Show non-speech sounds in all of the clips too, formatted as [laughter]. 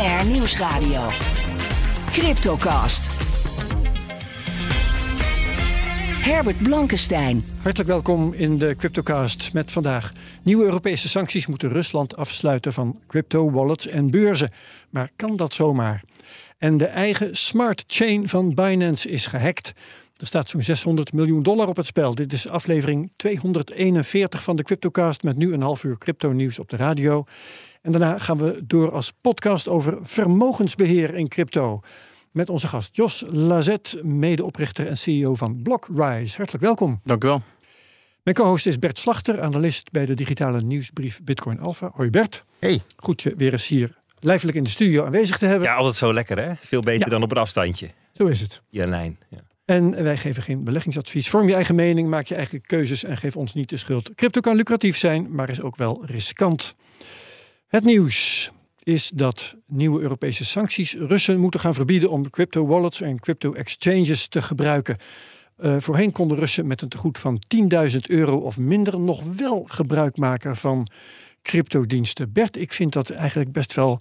BNR Nieuwsradio. Cryptocast. Herbert Blankenstein. Hartelijk welkom in de Cryptocast met vandaag. Nieuwe Europese sancties moeten Rusland afsluiten van crypto-wallets en beurzen. Maar kan dat zomaar? En de eigen smart chain van Binance is gehackt. Er staat zo'n 600 miljoen dollar op het spel. Dit is aflevering 241 van de Cryptocast met nu een half uur crypto nieuws op de radio. En daarna gaan we door als podcast over vermogensbeheer in crypto. Met onze gast Jos Lazet, medeoprichter en CEO van Blockrise. Hartelijk welkom. Dank u wel. Mijn co-host is Bert Slachter, analist bij de digitale nieuwsbrief Bitcoin Alpha. Hoi Bert. Hey. Goed je weer eens hier lijfelijk in de studio aanwezig te hebben. Ja, altijd zo lekker hè? Veel beter Ja. dan op een afstandje. Zo is het. Janijn. Ja. En wij geven geen beleggingsadvies. Vorm je eigen mening, maak je eigen keuzes en geef ons niet de schuld. Crypto kan lucratief zijn, maar is ook wel riskant. Het nieuws is dat nieuwe Europese sancties Russen moeten gaan verbieden om crypto wallets en crypto exchanges te gebruiken. Eh, voorheen konden Russen met een tegoed van 10.000 euro of minder nog wel gebruik maken van cryptodiensten. Bert, ik vind dat eigenlijk best wel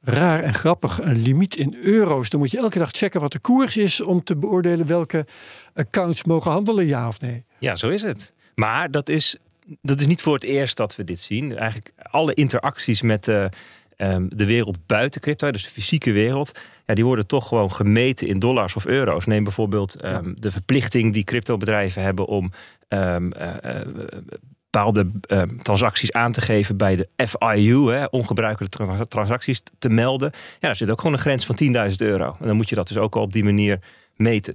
raar en grappig. Een limiet in euro's. Dan moet je elke dag checken wat de koers is om te beoordelen welke accounts mogen handelen, ja of nee. ja, zo is het. Maar dat is, dat is niet voor het eerst dat we dit zien. Eigenlijk alle interacties met de, ehm, de wereld buiten crypto, dus de fysieke wereld, ja, die worden toch gewoon gemeten in dollars of euro's. Neem bijvoorbeeld ehm, de verplichting die cryptobedrijven hebben om ehm, eh, eh, bepaalde transacties aan te geven bij de FIU, hè, ongebruikelijke trans- transacties te melden. Ja, daar zit ook gewoon een grens van 10.000 euro. En dan moet je dat dus ook al op die manier meten.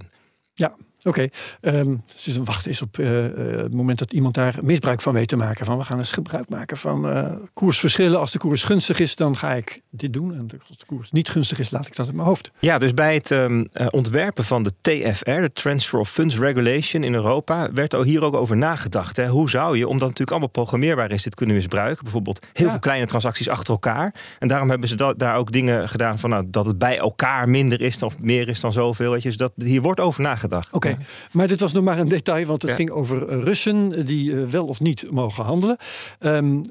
Oké, ehm, dus dan wachten is op eh, eh, het moment dat iemand daar misbruik van weet te maken. Van we gaan eens gebruik maken van eh, koersverschillen. Als de koers gunstig is, dan ga ik dit doen. En als de koers niet gunstig is, laat ik dat in mijn hoofd. Ja, dus bij het ehm, eh, ontwerpen van de TFR, de Transfer of Funds Regulation in Europa, werd er hier ook over nagedacht. Hè. Hoe zou je, omdat het natuurlijk allemaal programmeerbaar is, dit kunnen misbruiken? Bijvoorbeeld heel Ja. veel kleine transacties achter elkaar. En daarom hebben ze da- daar ook dingen gedaan van nou, dat het bij elkaar minder is of meer is dan zoveel. Weet je. Dus dat, hier wordt over nagedacht. Oké, maar dit was nog maar een detail, want het Ja. ging over eh, Russen die eh, wel of niet mogen handelen. Ehm,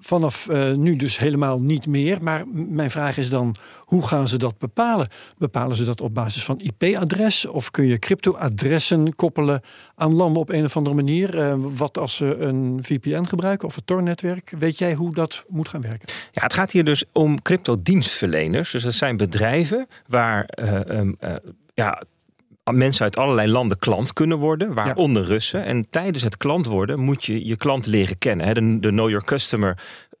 vanaf eh, nu dus helemaal niet meer. Maar mijn vraag is dan, hoe gaan ze dat bepalen? Bepalen ze dat op basis van IP-adres? Of kun je crypto-adressen koppelen aan landen op een of andere manier? Eh, wat als ze een VPN gebruiken of een Tor-netwerk? Weet jij hoe dat moet gaan werken? Ja, het gaat hier dus om crypto-dienstverleners. Dus dat zijn bedrijven waar eh, ehm, eh, ja, mensen uit allerlei landen klant kunnen worden, waaronder Russen. En tijdens het klant worden moet je je klant leren kennen. Hè? De, de Know Your Customer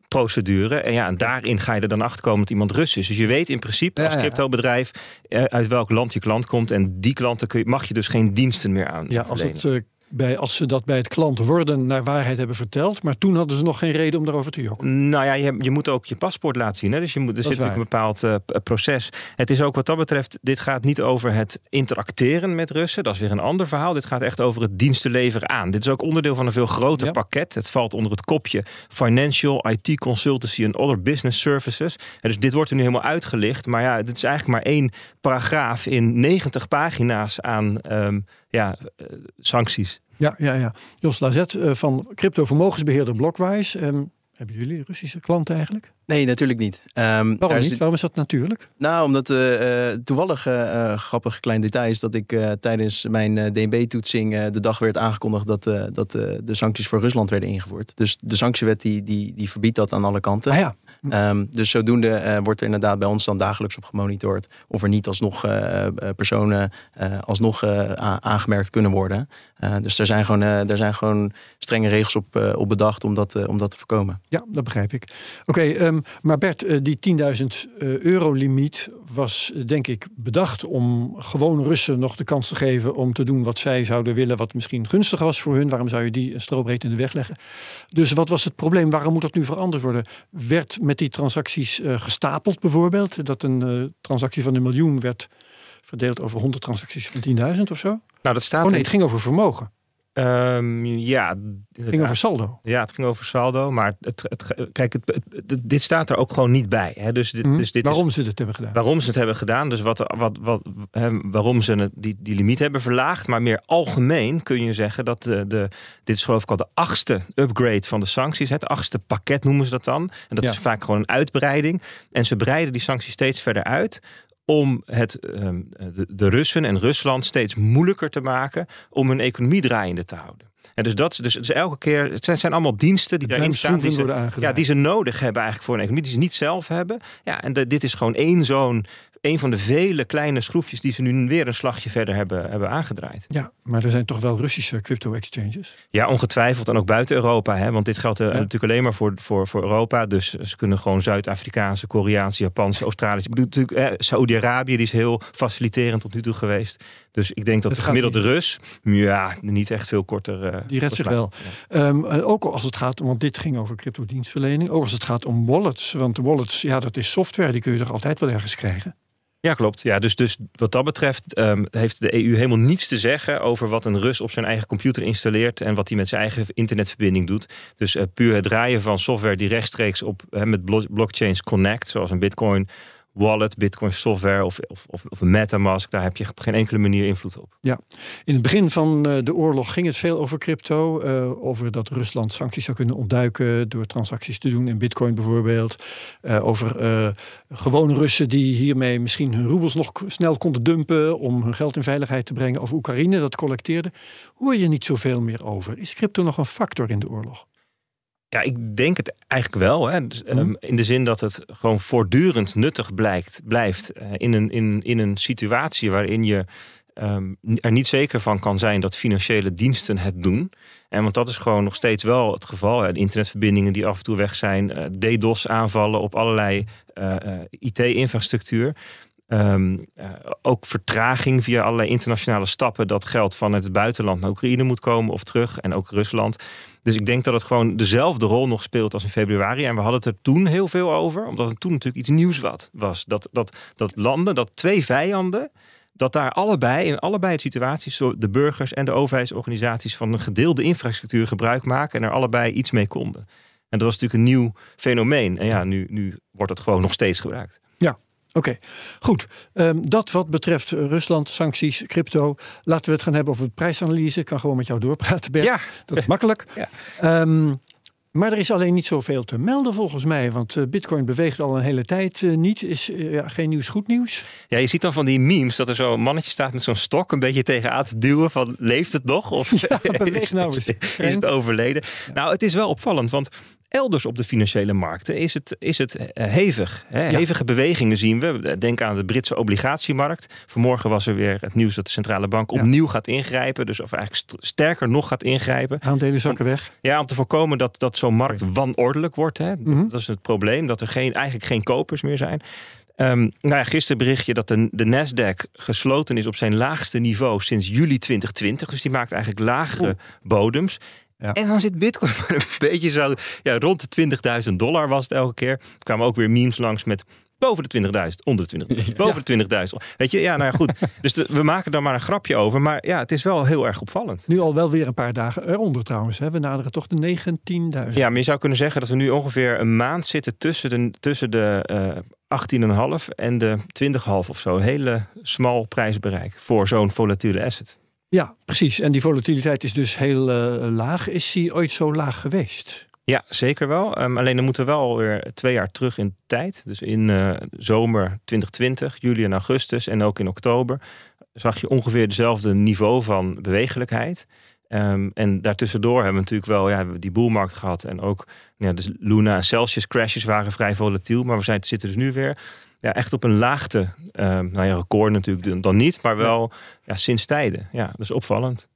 procedure. En ja, en daarin ga je er dan achter komen dat iemand Rus is. Dus je weet in principe Ja, als ja. cryptobedrijf eh, uit welk land je klant komt. En die klanten kun je, mag je dus geen diensten meer aan. Ja, als, het, bij, als ze dat bij het klant worden naar waarheid hebben verteld. Maar toen hadden ze nog geen reden om daarover te jokken. Nou ja, je, je moet ook je paspoort laten zien. Hè? Dus je moet, er Dat zit natuurlijk een bepaald eh, proces. Het is ook wat dat betreft, dit gaat niet over het interacteren met Russen. Dat is weer een ander verhaal. Dit gaat echt over het diensten leveren aan. Dit is ook onderdeel van een veel groter Ja. pakket. Het valt onder het kopje Financial, IT Consultancy en Other Business Services. En dus dit wordt er nu helemaal uitgelicht. Maar ja, dit is eigenlijk maar één paragraaf in 90 pagina's aan ehm, ja, eh, sancties. Ja, ja, ja. Jos Lazet eh, van crypto-vermogensbeheerder Blockwise. Ehm, hebben jullie Russische klanten eigenlijk? Nee, natuurlijk niet. Ehm, Waarom daar is niet? dit- Waarom is dat natuurlijk? Nou, omdat eh, eh, toevallig eh, eh, grappig klein detail is dat ik eh, tijdens mijn eh, DNB-toetsing eh, de dag werd aangekondigd dat, eh, dat eh, de sancties voor Rusland werden ingevoerd. Dus de sanctiewet die, die, die verbiedt dat aan alle kanten. Ah ja, Ehm, dus zodoende eh, wordt er inderdaad bij ons dan dagelijks op gemonitord of er niet alsnog eh, personen alsnog aangemerkt kunnen worden. Dus er zijn gewoon, er zijn gewoon strenge regels op, op bedacht om dat, om dat te voorkomen. ja, dat begrijp ik. Oké, ehm, maar Bert, die 10.000 eh, euro limiet was denk ik bedacht om gewoon Russen nog de kans te geven om te doen wat zij zouden willen, wat misschien gunstig was voor hun. Waarom zou je die een in de weg leggen? Dus wat was het probleem? Waarom moet dat nu veranderd worden? Werd met die transacties eh, gestapeld bijvoorbeeld? Dat een eh, transactie van een miljoen werd verdeeld over 100 transacties van 10.000 of zo? Nou, dat staat Oh nee, het ging over vermogen. Ehm, ja, Het ging over saldo. Ja, het ging over saldo. Maar het, het, kijk, het, het- dit staat er ook gewoon niet bij. Hè? Dus dit, Hm? dus dit Waarom is ze dit hebben gedaan. waarom ze het hebben gedaan. Dus wat, wat, wat, hè, waarom ze het, die, die limiet hebben verlaagd. Maar meer algemeen kun je zeggen dat de, de, dit is geloof ik al de achtste upgrade van de sancties. Het achtste pakket noemen ze dat dan. En dat Ja. is vaak gewoon een uitbreiding. En ze breiden die sancties steeds verder uit om het, ehm, de, de Russen en Rusland steeds moeilijker te maken om hun economie draaiende te houden. En dus dat is dus, dus elke keer, het zijn, zijn allemaal diensten die daarin staan. Die ze, ja, die ze nodig hebben eigenlijk voor een economie, die ze niet zelf hebben. Ja, en de- dit is gewoon één zo'n, één van de vele kleine schroefjes die ze nu weer een slagje verder hebben, hebben aangedraaid. Ja, maar er zijn toch wel Russische crypto-exchanges? Ja, ongetwijfeld. En ook buiten Europa. Hè? Want dit geldt eh, Ja. natuurlijk alleen maar voor, voor, voor Europa. Dus ze kunnen gewoon Zuid-Afrikaanse, Koreaanse, Japanse, Australische. Ik bedoel natuurlijk, eh, Saoedi-Arabië die is heel faciliterend tot nu toe geweest. Dus ik denk dat Het de gemiddelde Rus, ja, niet echt veel korter. eh, Die redt zich wel. Ehm, eh, ook als het gaat om, want dit ging over crypto-dienstverlening. Ook als het gaat om wallets. Want wallets, ja, dat is software. Die kun je toch altijd wel ergens krijgen? Ja, klopt. Ja, dus, dus wat dat betreft ehm, heeft de EU helemaal niets te zeggen over wat een Rus op zijn eigen computer installeert en wat hij met zijn eigen internetverbinding doet. Dus eh, puur het draaien van software die rechtstreeks op met blo- blockchains connect, zoals een Bitcoin wallet, Bitcoin software of, of, of, of MetaMask, daar heb je op geen enkele manier invloed op. In het begin van eh, de oorlog ging het veel over crypto. eh, over dat Rusland sancties zou kunnen ontduiken door transacties te doen in bitcoin bijvoorbeeld. Eh, over gewone Russen die hiermee misschien hun roebels nog snel konden dumpen om hun geld in veiligheid te brengen. Over Oekraïne dat collecteerde. Hoor je niet zoveel meer over. Is crypto nog een factor in de oorlog? Ja, ik denk het eigenlijk wel. Hè. Dus, Mhm. ehm, in de zin dat het gewoon voortdurend nuttig blijkt, blijft eh, in, een, in, in een situatie waarin je ehm, er niet zeker van kan zijn dat financiële diensten het doen. En want dat is gewoon nog steeds wel het geval. Hè. De internetverbindingen die af en toe weg zijn, eh, DDoS-aanvallen op allerlei eh, IT-infrastructuur. Ehm, eh, ook vertraging via allerlei internationale stappen. Dat geld vanuit het buitenland naar Oekraïne moet komen of terug. En ook Rusland. Dus ik denk dat het gewoon dezelfde rol nog speelt als in februari. En we hadden het er toen heel veel over. Omdat het toen natuurlijk iets nieuws wat was. Dat, dat, dat landen, dat twee vijanden. Dat daar allebei, in allebei de situaties, de burgers en de overheidsorganisaties van een gedeelde infrastructuur gebruik maken en er allebei iets mee konden. En dat was natuurlijk een nieuw fenomeen. En ja, nu, nu wordt het gewoon nog steeds gebruikt. Oké, goed. Ehm, dat wat betreft eh, Rusland, sancties, crypto. Laten we het gaan hebben over de prijsanalyse. Ik kan gewoon met jou doorpraten, Bert. Ja, Dat is makkelijk. Ja. Ehm, maar er is alleen niet zoveel te melden volgens mij. Want eh, Bitcoin beweegt al een hele tijd eh, niet. Is eh, ja, geen nieuws goed nieuws? Ja, je ziet dan van die memes dat er zo'n mannetje staat met zo'n stok een beetje tegenaan te duwen van leeft het nog? Of [laughs] nou is het [laughs] overleden? Nou, het is wel opvallend, want elders op de financiële markten is het, is het hevig. Hè? Hevige bewegingen zien we. Denk aan de Britse obligatiemarkt. Vanmorgen was er weer het nieuws dat de centrale bank Ja. opnieuw gaat ingrijpen. Dus of eigenlijk st- sterker nog gaat ingrijpen. Aandelen zakken weg. Ja, om te voorkomen dat, dat zo'n markt wanordelijk wordt. Hè. Mhm. Dat is het probleem, dat er geen, eigenlijk geen kopers meer zijn. Ehm, nou ja, gisteren bericht je dat de, de Nasdaq gesloten is op zijn laagste niveau sinds juli 2020. Dus die maakt eigenlijk lagere bodems. Ja. En dan zit Bitcoin [laughs] een beetje zo ja, rond de 20.000 dollar was het elke keer. Er kwamen ook weer memes langs met boven de 20.000, onder de 20.000, [laughs] boven de 20.000. Weet je, ja, nou ja, goed. dus de- we maken daar maar een grapje over. Maar ja, het is wel heel erg opvallend. Nu al wel weer een paar dagen eronder trouwens. Hè. We naderen toch de 19.000. Ja, maar je zou kunnen zeggen dat we nu ongeveer een maand zitten tussen de, tussen de eh 18,5 en de 20,5 of zo. Hele smal prijsbereik voor zo'n volatiele asset. Ja, precies. En die volatiliteit is dus heel eh, laag. Is die ooit zo laag geweest? Ja, zeker wel. Ehm, alleen dan moeten we wel weer twee jaar terug in tijd. Dus in eh, zomer 2020, juli en augustus en ook in oktober... zag je ongeveer hetzelfde niveau van bewegelijkheid. Ehm, en daartussendoor hebben we natuurlijk wel ja, die boelmarkt gehad. En ook ja, dus Luna en Celsius crashes waren vrij volatiel. Maar we zijn, zitten dus nu weer ja, echt op een laagte. ehm, nou ja, record natuurlijk dan niet. Maar wel ja, sinds tijden. Ja, dat is opvallend.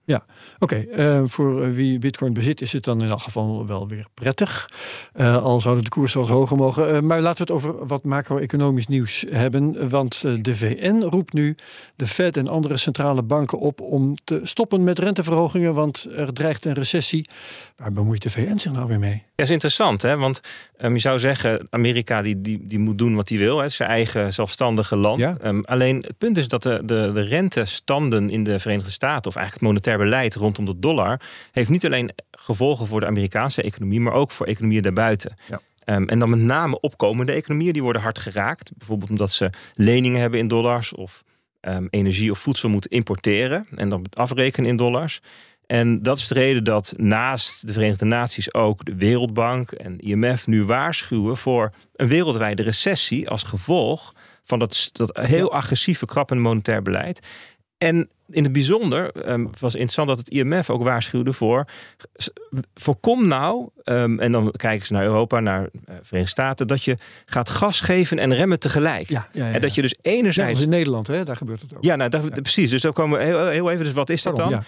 Oké, eh, voor eh, wie bitcoin bezit is het dan in elk geval wel weer prettig. Eh, al zouden de koersen wat hoger mogen. Eh, maar laten we het over wat macro-economisch nieuws hebben. Want de VN roept nu de Fed en andere centrale banken op om te stoppen met renteverhogingen. Want er dreigt een recessie. Waar bemoeit de VN zich nou weer mee? Ja, is interessant, hè? want um, je zou zeggen, Amerika die, die, die moet doen wat hij wil. Is zijn eigen zelfstandige land. Ja. Um, alleen het punt is dat de, de, de rentestanden in de Verenigde Staten, of eigenlijk het monetair beleid rondom de dollar, heeft niet alleen gevolgen voor de Amerikaanse economie, maar ook voor economieën daarbuiten. Ja. Um, en dan met name opkomende economieën, die worden hard geraakt. Bijvoorbeeld omdat ze leningen hebben in dollars of um, energie of voedsel moeten importeren en dan afrekenen in dollars. En dat is de reden dat naast de Verenigde Naties ook de Wereldbank en IMF nu waarschuwen voor een wereldwijde recessie als gevolg van dat, dat heel agressieve krappende monetair beleid. En in het bijzonder um, was interessant dat het IMF ook waarschuwde voor. Voorkom nou, um, en dan kijken ze naar Europa, naar uh, Verenigde Staten, dat je gaat gas geven en remmen tegelijk. Ja, ja, ja. En dat je dus enerzijds. Net als in Nederland, hè? daar gebeurt het ook. Ja, nou, daar, precies. Dus dan komen we heel, heel even. Dus wat is dat dan?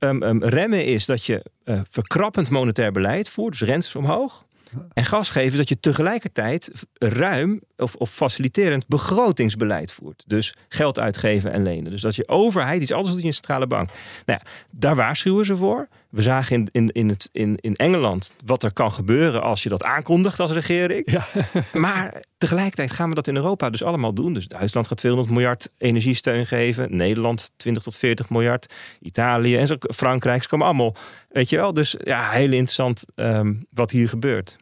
Um, remmen is dat je uh, verkrappend monetair beleid voert, dus rentes omhoog. En gas geven dat je tegelijkertijd ruim of, of, faciliterend begrotingsbeleid voert. Dus geld uitgeven en lenen. Dus dat je overheid iets anders doet in je centrale bank. Nou ja, daar waarschuwen ze voor. We zagen in, in, in, het, in, in Engeland wat er kan gebeuren als je dat aankondigt als regering. Ja. [laughs] Maar tegelijkertijd gaan we dat in Europa dus allemaal doen. Dus Duitsland gaat 200 miljard energiesteun geven. Nederland 20 tot 40 miljard. Italië en zo, Frankrijk. Ze komen allemaal, weet je wel. Dus ja, heel interessant um, wat hier gebeurt.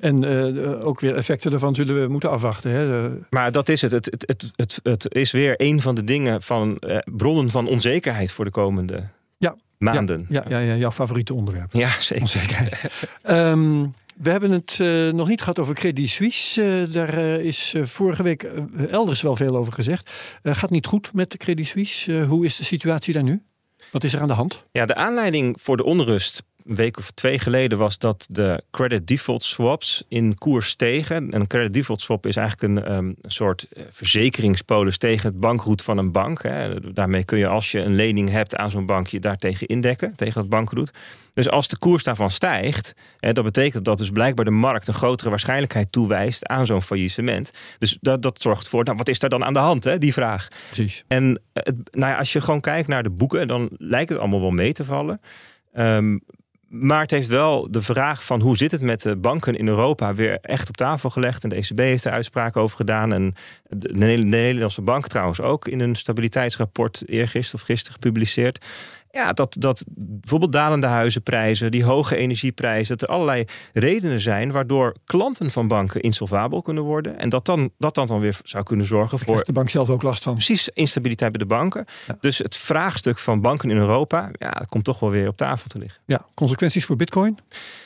En uh, ook weer effecten daarvan zullen we moeten afwachten. Hè? Maar dat is het. Het, het, het, het. het is weer een van de dingen van uh, bronnen van onzekerheid voor de komende ja. maanden. Ja, ja, ja, ja, jouw favoriete onderwerp. Ja, zeker. Onzekerheid. um, [laughs] we hebben het uh, nog niet gehad over Credit Suisse. Uh, daar uh, is vorige week elders wel veel over gezegd. gaat niet goed met Credit Suisse. hoe is de situatie daar nu? Wat is er aan de hand? Ja, de aanleiding voor de onrust een week of twee geleden was dat de credit default swaps in koers stegen. En een credit default swap is eigenlijk een, um, soort verzekeringspolis tegen het bankroet van een bank. Hè. Daarmee kun je als je een lening hebt aan zo'n bank je daartegen indekken, tegen het bankroet. Dus als de koers daarvan stijgt, hè, dat betekent dat dus blijkbaar de markt een grotere waarschijnlijkheid toewijst aan zo'n faillissement. Dus dat, dat zorgt voor, nou wat is daar dan aan de hand, hè, die vraag. Precies. En het, nou ja, als je gewoon kijkt naar de boeken, dan lijkt het allemaal wel mee te vallen. Um, maar het heeft wel de vraag van hoe zit het met de banken in Europa weer echt op tafel gelegd. En de ECB heeft er uitspraken over gedaan. En de Nederlandse bank trouwens ook in een stabiliteitsrapport eergisteren of gisteren gepubliceerd. Ja, dat, dat bijvoorbeeld dalende huizenprijzen, die hoge energieprijzen, dat er allerlei redenen zijn waardoor klanten van banken insolvabel kunnen worden. En dat dan, dat dan, dan weer zou kunnen zorgen Daar voor. de bank zelf ook last van. Precies, instabiliteit bij de banken. Ja. Dus het vraagstuk van banken in Europa, ja, dat komt toch wel weer op tafel te liggen. Ja, consequenties voor Bitcoin,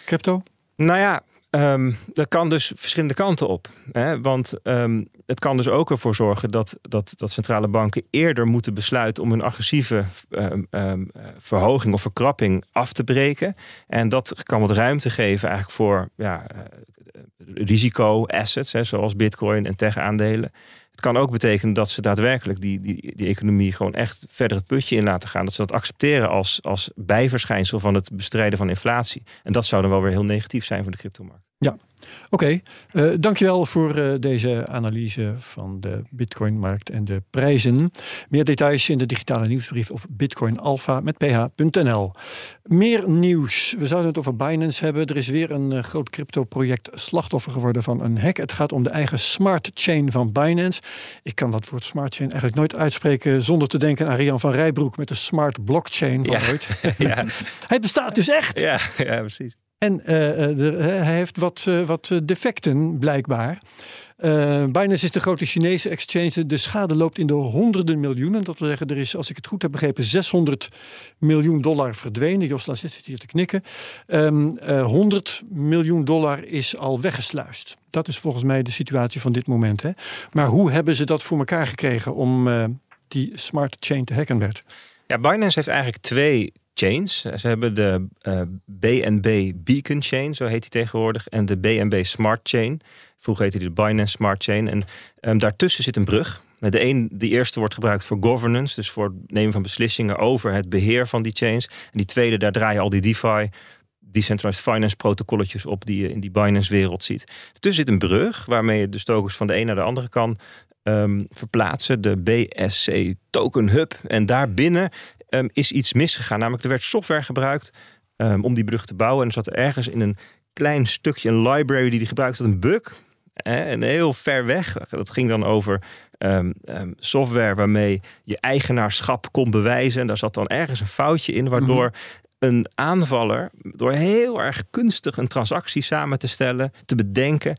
crypto? Nou ja, um, dat kan dus verschillende kanten op. Hè? Want um, het kan dus ook ervoor zorgen dat, dat, dat centrale banken eerder moeten besluiten om een agressieve um, verhoging of verkrapping af te breken. En dat kan wat ruimte geven eigenlijk voor ja, uh, risico-assets, hè, zoals bitcoin en tech-aandelen. Het kan ook betekenen dat ze daadwerkelijk die, die, die economie gewoon echt verder het putje in laten gaan. Dat ze dat accepteren als, als bijverschijnsel van het bestrijden van inflatie. En dat zou dan wel weer heel negatief zijn voor de cryptomarkt. Ja, oké. Okay. Uh, dankjewel voor uh, deze analyse van de Bitcoin-markt en de prijzen. Meer details in de digitale nieuwsbrief op bitcoinalpha met ph.nl. Meer nieuws. We zouden het over Binance hebben. Er is weer een uh, groot crypto-project slachtoffer geworden van een hack. Het gaat om de eigen smart chain van Binance. Ik kan dat woord smart chain eigenlijk nooit uitspreken zonder te denken aan Rian van Rijbroek met de smart blockchain van ja. ooit. [laughs] ja. [laughs] Hij bestaat dus echt. Ja, ja precies. En uh, de, hij heeft wat, wat defecten blijkbaar. Binance is de grote Chinese exchange. De schade loopt in de honderden miljoenen. Dat wil zeggen, er is, als ik het goed heb begrepen, 600 miljoen dollar verdwenen. Jos Laat zit hier te knikken. Um, 100 miljoen dollar is al weggesluist. Dat is volgens mij de situatie van dit moment. Hè? Maar hoe hebben ze dat voor elkaar gekregen om die smart chain te hacken, Bert? Ja, Binance heeft eigenlijk twee chains. Ze hebben de uh, BNB Beacon Chain, zo heet die tegenwoordig, en de BNB Smart Chain. Vroeger heette die de Binance Smart Chain. En um, daartussen zit een brug. De, een, de eerste wordt gebruikt voor governance, dus voor het nemen van beslissingen over het beheer van die chains. En die tweede, daar draaien al die DeFi, decentralized finance protocolletjes op die je in die Binance-wereld ziet. Tussen zit een brug waarmee je de stokers van de een naar de andere kan um, verplaatsen. De BSC Token Hub. En daarbinnen um, is iets misgegaan. Namelijk, er werd software gebruikt um, om die brug te bouwen. En er zat ergens in een klein stukje, een library die die gebruikt, dat een bug. En heel ver weg. Dat ging dan over um, um, software waarmee je eigenaarschap kon bewijzen. En daar zat dan ergens een foutje in, waardoor een aanvaller, door heel erg kunstig een transactie samen te stellen, te bedenken,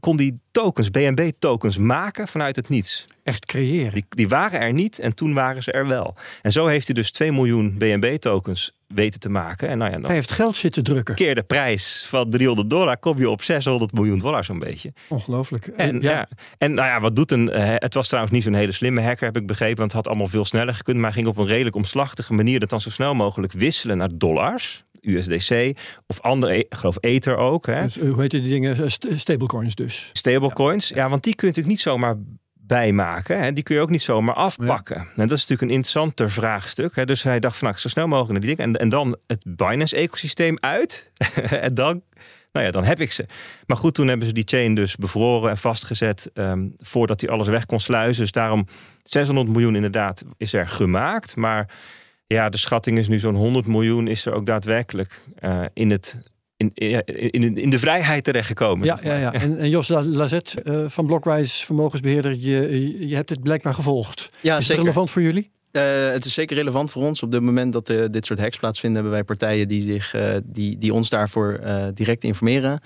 kon die tokens, BNB-tokens, maken vanuit het niets. Echt creëren. Die, die waren er niet en toen waren ze er wel. En zo heeft hij dus 2 miljoen BNB-tokens weten te maken. En nou ja, dan Hij heeft geld zitten drukken. keer de prijs van 300 dollar, kom je op 600 miljoen dollar zo'n beetje. Ongelooflijk. En, ja. en nou ja, wat doet een. eh, het was trouwens niet zo'n hele slimme hacker, heb ik begrepen. Want het had allemaal veel sneller gekund. Maar hij ging op een redelijk omslachtige manier dat dan zo snel mogelijk wisselen naar dollars. USDC of andere, ik geloof Ether ook. Hè. Dus, eh, hoe heet die dingen? Eh, st- Stablecoins dus. Stablecoins. Ja, want die kun je natuurlijk niet zomaar bijmaken. Hè. Die kun je ook niet zomaar afpakken. En dat is natuurlijk een interessanter vraagstuk. Hè. Dus hij dacht van nou, zo snel mogelijk naar die dingen. En, en dan het Binance-ecosysteem uit. [laughs] en dan, nou ja, dan heb ik ze. Maar goed, toen hebben ze die chain dus bevroren en vastgezet... ehm, voordat hij alles weg kon sluizen. Dus daarom 600 miljoen inderdaad is er gemaakt. Maar ja, de schatting is nu zo'n 100 miljoen... is er ook daadwerkelijk eh, in het... In, in, in, in de vrijheid terechtgekomen. Ja, ja, ja. [laughs] En, en Jos La- Lazet eh, van Blockwise Vermogensbeheerder, je, je hebt dit blijkbaar gevolgd. Ja, Is het zeker. relevant voor jullie? Eh, het is zeker relevant voor ons. Op het moment dat eh, dit soort hacks plaatsvinden, hebben wij partijen die, zich, eh, die, die ons daarvoor eh, direct informeren.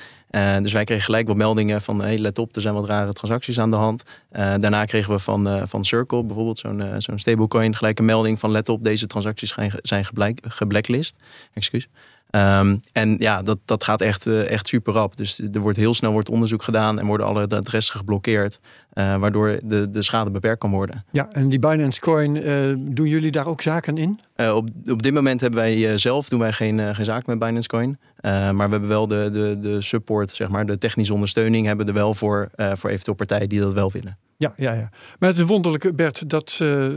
Dus wij kregen gelijk wat meldingen van: hey, let op, er zijn wat rare transacties aan de hand. Daarna kregen we van, van Circle, bijvoorbeeld zo'n zo'n stablecoin, gelijk een melding van: let op, deze transacties zijn, zijn geblacklist. Excuus. Ehm, en ja, dat, dat gaat echt, eh, echt super rap. Dus er wordt heel snel wordt onderzoek gedaan en worden alle adressen geblokkeerd. eh, waardoor de, de schade beperkt kan worden. Ja, en die Binance Coin, eh, doen jullie daar ook zaken in? Op, op dit moment hebben wij zelf doen wij geen, geen zaak met Binance Coin. Eh, maar we hebben wel de, de, de support, zeg maar, de technische ondersteuning hebben we er wel voor, eh, voor eventueel partijen die dat wel willen. Ja, ja, ja. Maar het is wonderlijk, Bert, dat eh,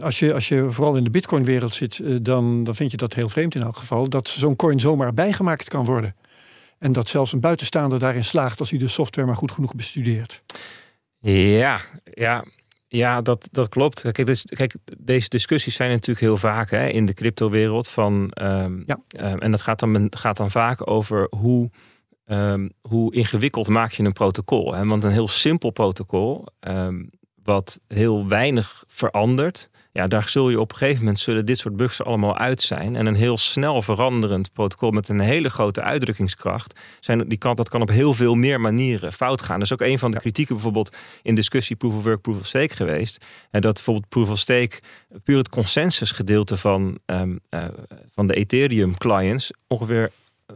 als, je, als je vooral in de Bitcoin-wereld zit, eh, dan, dan vind je dat heel vreemd in elk geval, dat zo'n coin zomaar bijgemaakt kan worden. En dat zelfs een buitenstaander daarin slaagt als hij de software maar goed genoeg bestudeert. Ja, ja, ja dat, dat klopt. Kijk, dus, kijk, deze discussies zijn natuurlijk heel vaak hè, in de cryptowereld. Van, ehm, Ja. ehm, en dat gaat dan, gaat dan vaak over hoe, ehm, hoe ingewikkeld maak je een protocol. Hè? Want een heel simpel protocol, wat heel weinig verandert. Ja, daar zul je op een gegeven moment zullen dit soort bugs allemaal uit zijn. En een heel snel veranderend protocol met een hele grote uitdrukkingskracht. Zijn, die kan, dat kan op heel veel meer manieren fout gaan. Dat is ook een van de kritieken bijvoorbeeld in discussie proof of work, proof of stake geweest. En dat bijvoorbeeld proof of stake puur het consensusgedeelte van, ehm, eh, van de Ethereum clients ongeveer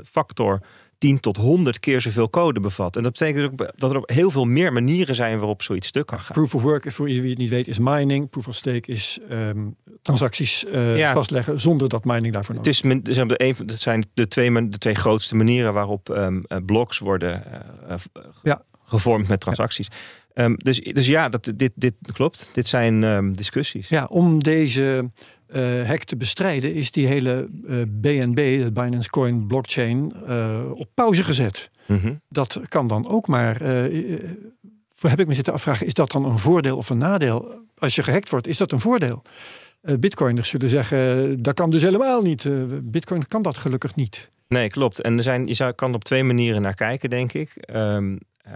factor 10 tot 100 keer zoveel code bevat. En dat betekent ook dat er op heel veel meer manieren zijn waarop zoiets stuk kan gaan. Proof of work, voor iedereen wie het niet weet, is mining. Proof of stake is ehm, transacties eh, Ja. vastleggen zonder dat mining daarvoor Het, nodig is, het de een dat zijn de twee, de twee grootste manieren waarop ehm, eh, blocks worden eh, Ja. gevormd met transacties. Ehm, dus, dus ja, dat, dit, dit klopt. Dit zijn discussies. Ja, om deze eh hack te bestrijden is die hele eh, BNB, de Binance Coin blockchain, eh, op pauze gezet. Mhm. Dat kan dan ook maar. eh, eh, heb ik me zitten afvragen, is dat dan een voordeel of een nadeel? Als je gehackt wordt, is dat een voordeel? Eh, Bitcoiners zullen zeggen, dat kan dus helemaal niet. Eh, Bitcoin kan dat gelukkig niet. Nee, klopt. En er zijn, je zou, kan er op twee manieren naar kijken, denk ik. Ehm, eh,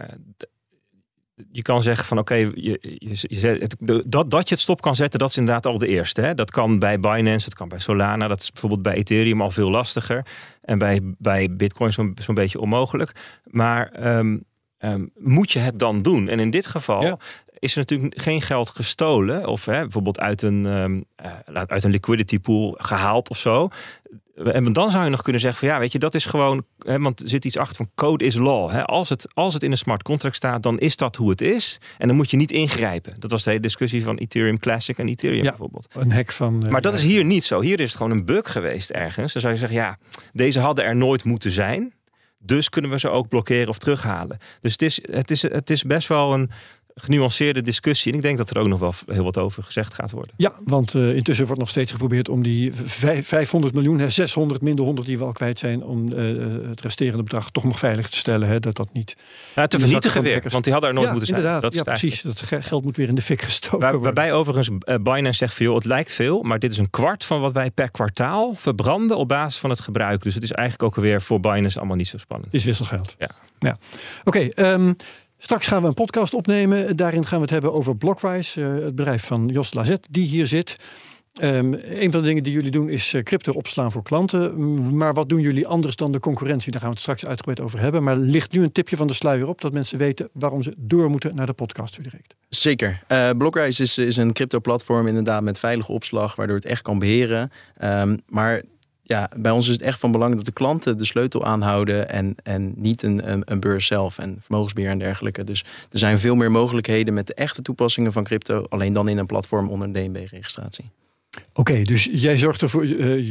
je kan zeggen van oké, je, je, je zet dat, dat je het stop kan zetten, dat is inderdaad al de eerste. Hè? Dat kan bij Binance, dat kan bij Solana, dat is bijvoorbeeld bij Ethereum al veel lastiger. En bij, bij Bitcoin zo'n zo'n beetje onmogelijk. Maar ehm, ehm, moet je het dan doen? En in dit geval Ja. is er natuurlijk geen geld gestolen. Of hè, bijvoorbeeld uit een, ehm, eh, uit een liquidity pool gehaald of zo. En dan zou je nog kunnen zeggen van ja, weet je, dat is gewoon, hè, want er zit iets achter van code is law. Hè. Als, het, als het in een smart contract staat, dan is dat hoe het is. En dan moet je niet ingrijpen. Dat was de hele discussie van Ethereum Classic en Ethereum Ja. bijvoorbeeld. Een hack van. eh, Maar dat is hier niet zo. Hier is het gewoon een bug geweest ergens. Dan zou je zeggen, ja, deze hadden er nooit moeten zijn. Dus kunnen we ze ook blokkeren of terughalen. Dus het is, het is, het is best wel een, genuanceerde discussie. En ik denk dat er ook nog wel heel wat over gezegd gaat worden. Ja, want uh, intussen wordt nog steeds geprobeerd om die 500 miljoen, 600 minder 100 die we al kwijt zijn, om uh, het resterende bedrag toch nog veilig te stellen. Hè, dat dat niet. Ja, te vernietigen weer, want die hadden er nooit ja, moeten zijn. Inderdaad, dat ja, precies. Dat geld moet weer in de fik gestoken Waar, worden. Waarbij overigens uh, Binance zegt: veel, het lijkt veel, maar dit is een kwart van wat wij per kwartaal verbranden op basis van het gebruik. Dus het is eigenlijk ook alweer voor Binance allemaal niet zo spannend. Het is wisselgeld. Ja. ja. Oké, okay, um, straks gaan we een podcast opnemen. Daarin gaan we het hebben over Blockwise, uh, het bedrijf van Jos Lazet, die hier zit. Um, een van de dingen die jullie doen is uh, crypto opslaan voor klanten. Maar wat doen jullie anders dan de concurrentie? Daar gaan we het straks uitgebreid over hebben. Maar ligt nu een tipje van de sluier op dat mensen weten waarom ze door moeten naar de podcast direct? Zeker. Uh, is, is een crypto platform inderdaad met veilige opslag, waardoor het echt kan beheren. Um, maar ja, bij ons is het echt van belang dat de klanten de sleutel aanhouden en, en niet een, een, beurs zelf en vermogensbeheer en dergelijke. Dus er zijn veel meer mogelijkheden met de echte toepassingen van crypto, alleen dan in een platform onder een DNB-registratie. Oké, dus jij zorgt ervoor, uh,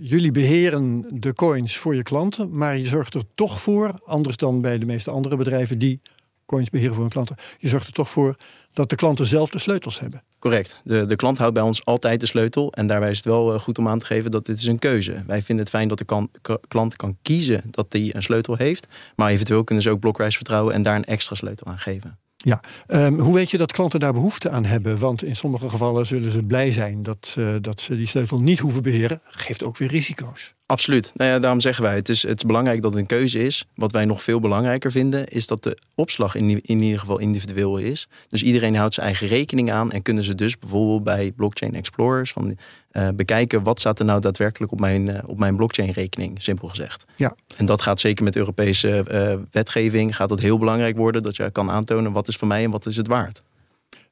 jullie beheren de coins voor je klanten, maar je zorgt er toch voor, anders dan bij de meeste andere bedrijven die coins beheren voor hun klanten, je zorgt er toch voor dat de klanten zelf de sleutels hebben. Correct. De, de klant houdt bij ons altijd de sleutel. En daarbij is het wel goed om aan te geven dat dit is een keuze. Wij vinden het fijn dat de kan, klant kan kiezen dat hij een sleutel heeft. Maar eventueel kunnen ze ook Blockrise vertrouwen en daar een extra sleutel aan geven. Ja, um, hoe weet je dat klanten daar behoefte aan hebben? Want in sommige gevallen zullen ze blij zijn dat, uh, dat ze die sleutel niet hoeven beheren. Geeft ook weer risico's. Absoluut. Nou ja, daarom zeggen wij, het is, het is belangrijk dat het een keuze is. Wat wij nog veel belangrijker vinden, is dat de opslag in, in ieder geval individueel is. Dus iedereen houdt zijn eigen rekening aan en kunnen ze dus bijvoorbeeld bij blockchain explorers van, uh, bekijken wat staat er nou daadwerkelijk op mijn, uh, op mijn blockchain rekening, simpel gezegd. Ja. En dat gaat zeker met Europese uh, wetgeving, gaat het heel belangrijk worden dat je kan aantonen wat is van mij en wat is het waard.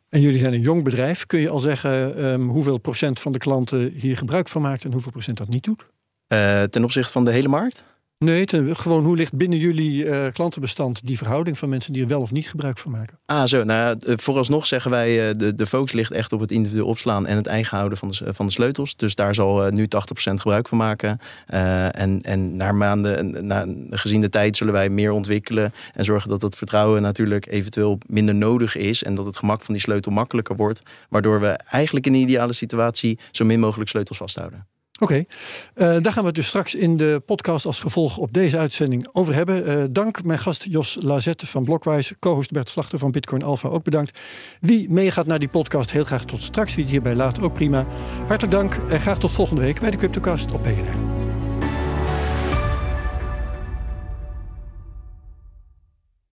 En jullie zijn een jong bedrijf. Kun je al zeggen um, hoeveel procent van de klanten hier gebruik van maakt en hoeveel procent dat niet doet? Uh, ten opzichte van de hele markt? Nee, ten, gewoon hoe ligt binnen jullie uh, klantenbestand die verhouding van mensen die er wel of niet gebruik van maken? Ah, zo. Nou, ja, vooralsnog zeggen wij, uh, de, de focus ligt echt op het individueel opslaan en het eigen houden van de, van de sleutels. Dus daar zal uh, nu 80% gebruik van maken. en, en naar maanden, na, gezien de tijd, zullen wij meer ontwikkelen en zorgen dat het vertrouwen natuurlijk eventueel minder nodig is en dat het gemak van die sleutel makkelijker wordt. Waardoor we eigenlijk in de ideale situatie zo min mogelijk sleutels vasthouden. Oké, uh, daar gaan we het dus straks in de podcast als gevolg op deze uitzending over hebben. Uh, dank mijn gast Jos Lazette van Blockwise, co-host Bert Slachter van Bitcoin Alpha ook bedankt. Wie meegaat naar die podcast, heel graag tot straks. Wie het hierbij laat, ook prima. Hartelijk dank en graag tot volgende week bij de Cryptocast op PNR.